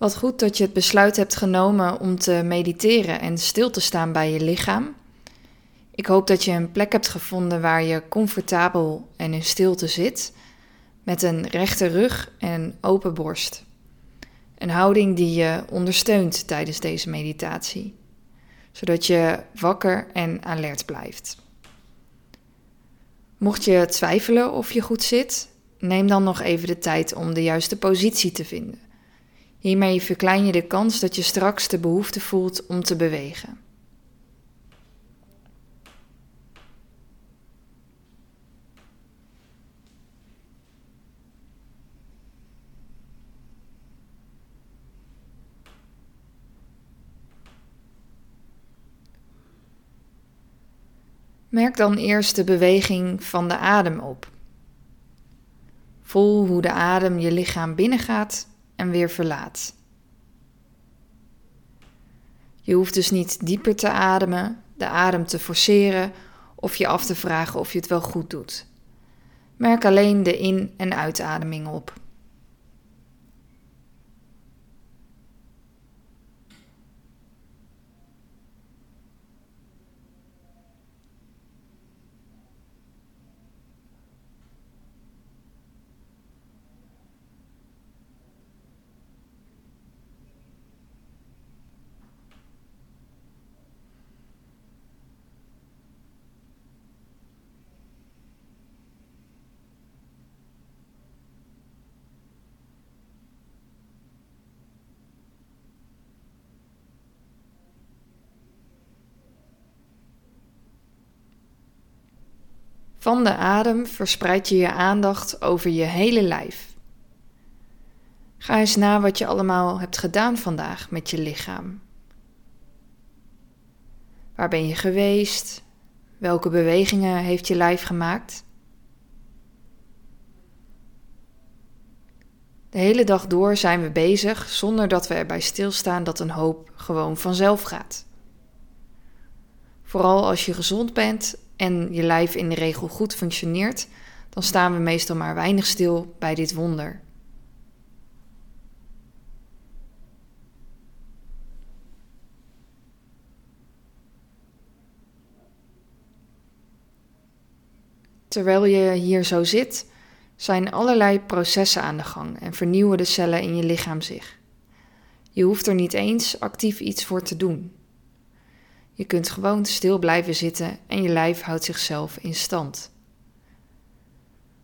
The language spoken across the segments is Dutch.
Wat goed dat je het besluit hebt genomen om te mediteren en stil te staan bij je lichaam. Ik hoop dat je een plek hebt gevonden waar je comfortabel en in stilte zit, met een rechte rug en open borst. Een houding die je ondersteunt tijdens deze meditatie, zodat je wakker en alert blijft. Mocht je twijfelen of je goed zit, neem dan nog even de tijd om de juiste positie te vinden. Hiermee verklein je de kans dat je straks de behoefte voelt om te bewegen. Merk dan eerst de beweging van de adem op. Voel hoe de adem je lichaam binnengaat en weer verlaat. Je hoeft dus niet dieper te ademen, de adem te forceren of je af te vragen of je het wel goed doet. Merk alleen de in- en uitademing op. Van de adem verspreid je je aandacht over je hele lijf. Ga eens na wat je allemaal hebt gedaan vandaag met je lichaam. Waar ben je geweest? Welke bewegingen heeft je lijf gemaakt? De hele dag door zijn we bezig zonder dat we erbij stilstaan dat een hoop gewoon vanzelf gaat. Vooral als je gezond bent en je lijf in de regel goed functioneert, dan staan we meestal maar weinig stil bij dit wonder. Terwijl je hier zo zit, zijn allerlei processen aan de gang en vernieuwen de cellen in je lichaam zich. Je hoeft er niet eens actief iets voor te doen. Je kunt gewoon stil blijven zitten en je lijf houdt zichzelf in stand.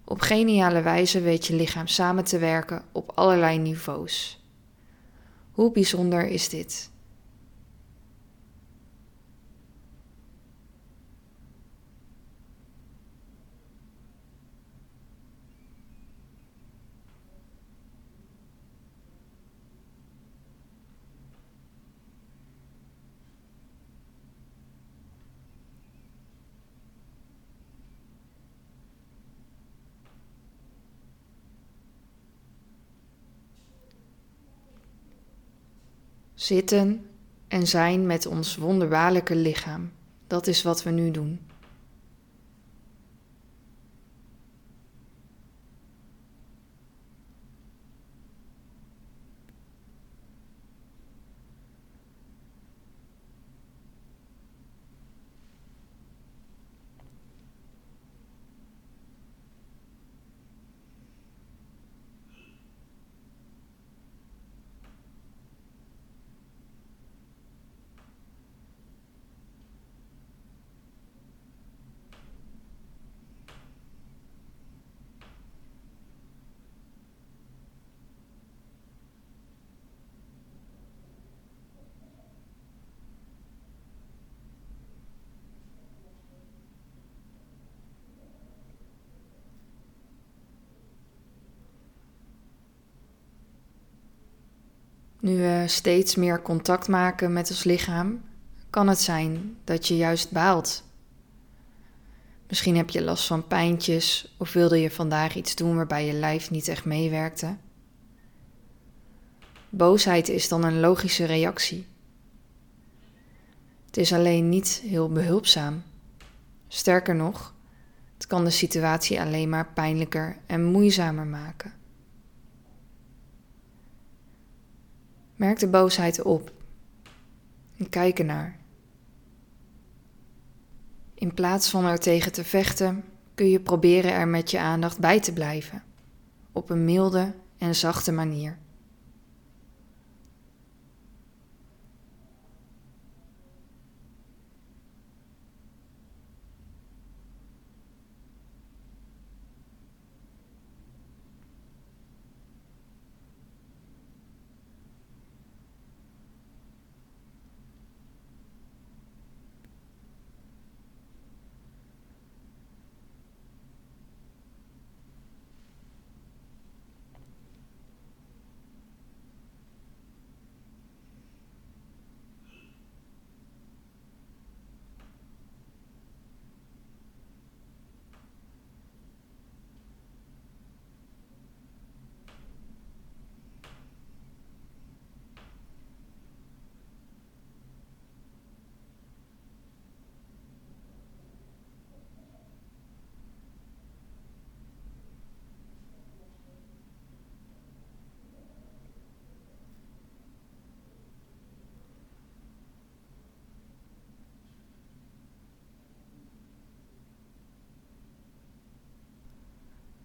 Op geniale wijze weet je lichaam samen te werken op allerlei niveaus. Hoe bijzonder is dit? Zitten en zijn met ons wonderbaarlijke lichaam. Dat is wat we nu doen. Nu we steeds meer contact maken met ons lichaam, kan het zijn dat je juist baalt. Misschien heb je last van pijntjes of wilde je vandaag iets doen waarbij je lijf niet echt meewerkte. Boosheid is dan een logische reactie. Het is alleen niet heel behulpzaam. Sterker nog, het kan de situatie alleen maar pijnlijker en moeizamer maken. Merk de boosheid op en kijk ernaar. In plaats van er tegen te vechten, kun je proberen er met je aandacht bij te blijven, op een milde en zachte manier.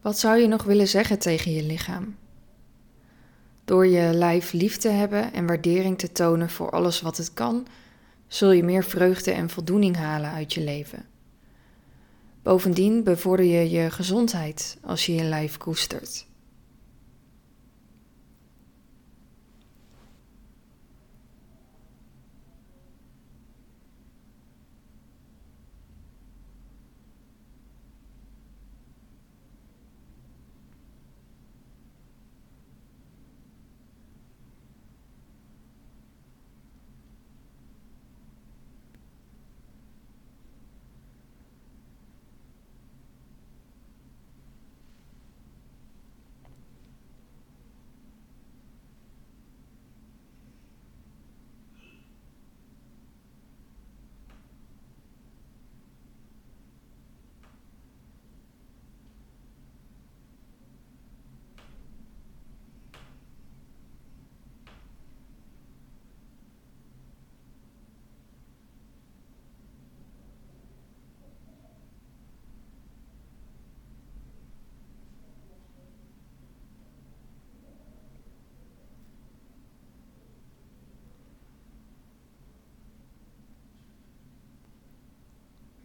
Wat zou je nog willen zeggen tegen je lichaam? Door je lijf lief te hebben en waardering te tonen voor alles wat het kan, zul je meer vreugde en voldoening halen uit je leven. Bovendien bevorder je je gezondheid als je je lijf koestert.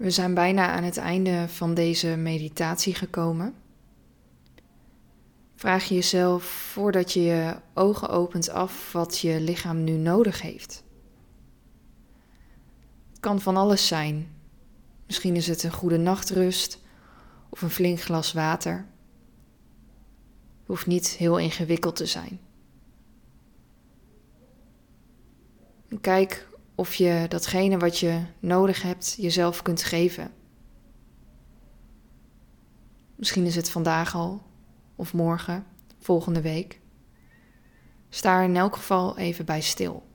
We zijn bijna aan het einde van deze meditatie gekomen. Vraag je jezelf voordat je je ogen opent af wat je lichaam nu nodig heeft. Het kan van alles zijn. Misschien is het een goede nachtrust of een flink glas water. Het hoeft niet heel ingewikkeld te zijn. Kijk of je datgene wat je nodig hebt jezelf kunt geven. Misschien is het vandaag al, of morgen, volgende week. Sta er in elk geval even bij stil.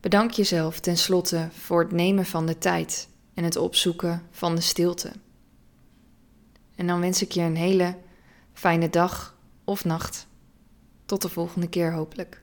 Bedank jezelf tenslotte voor het nemen van de tijd en het opzoeken van de stilte. En dan wens ik je een hele fijne dag of nacht. Tot de volgende keer hopelijk.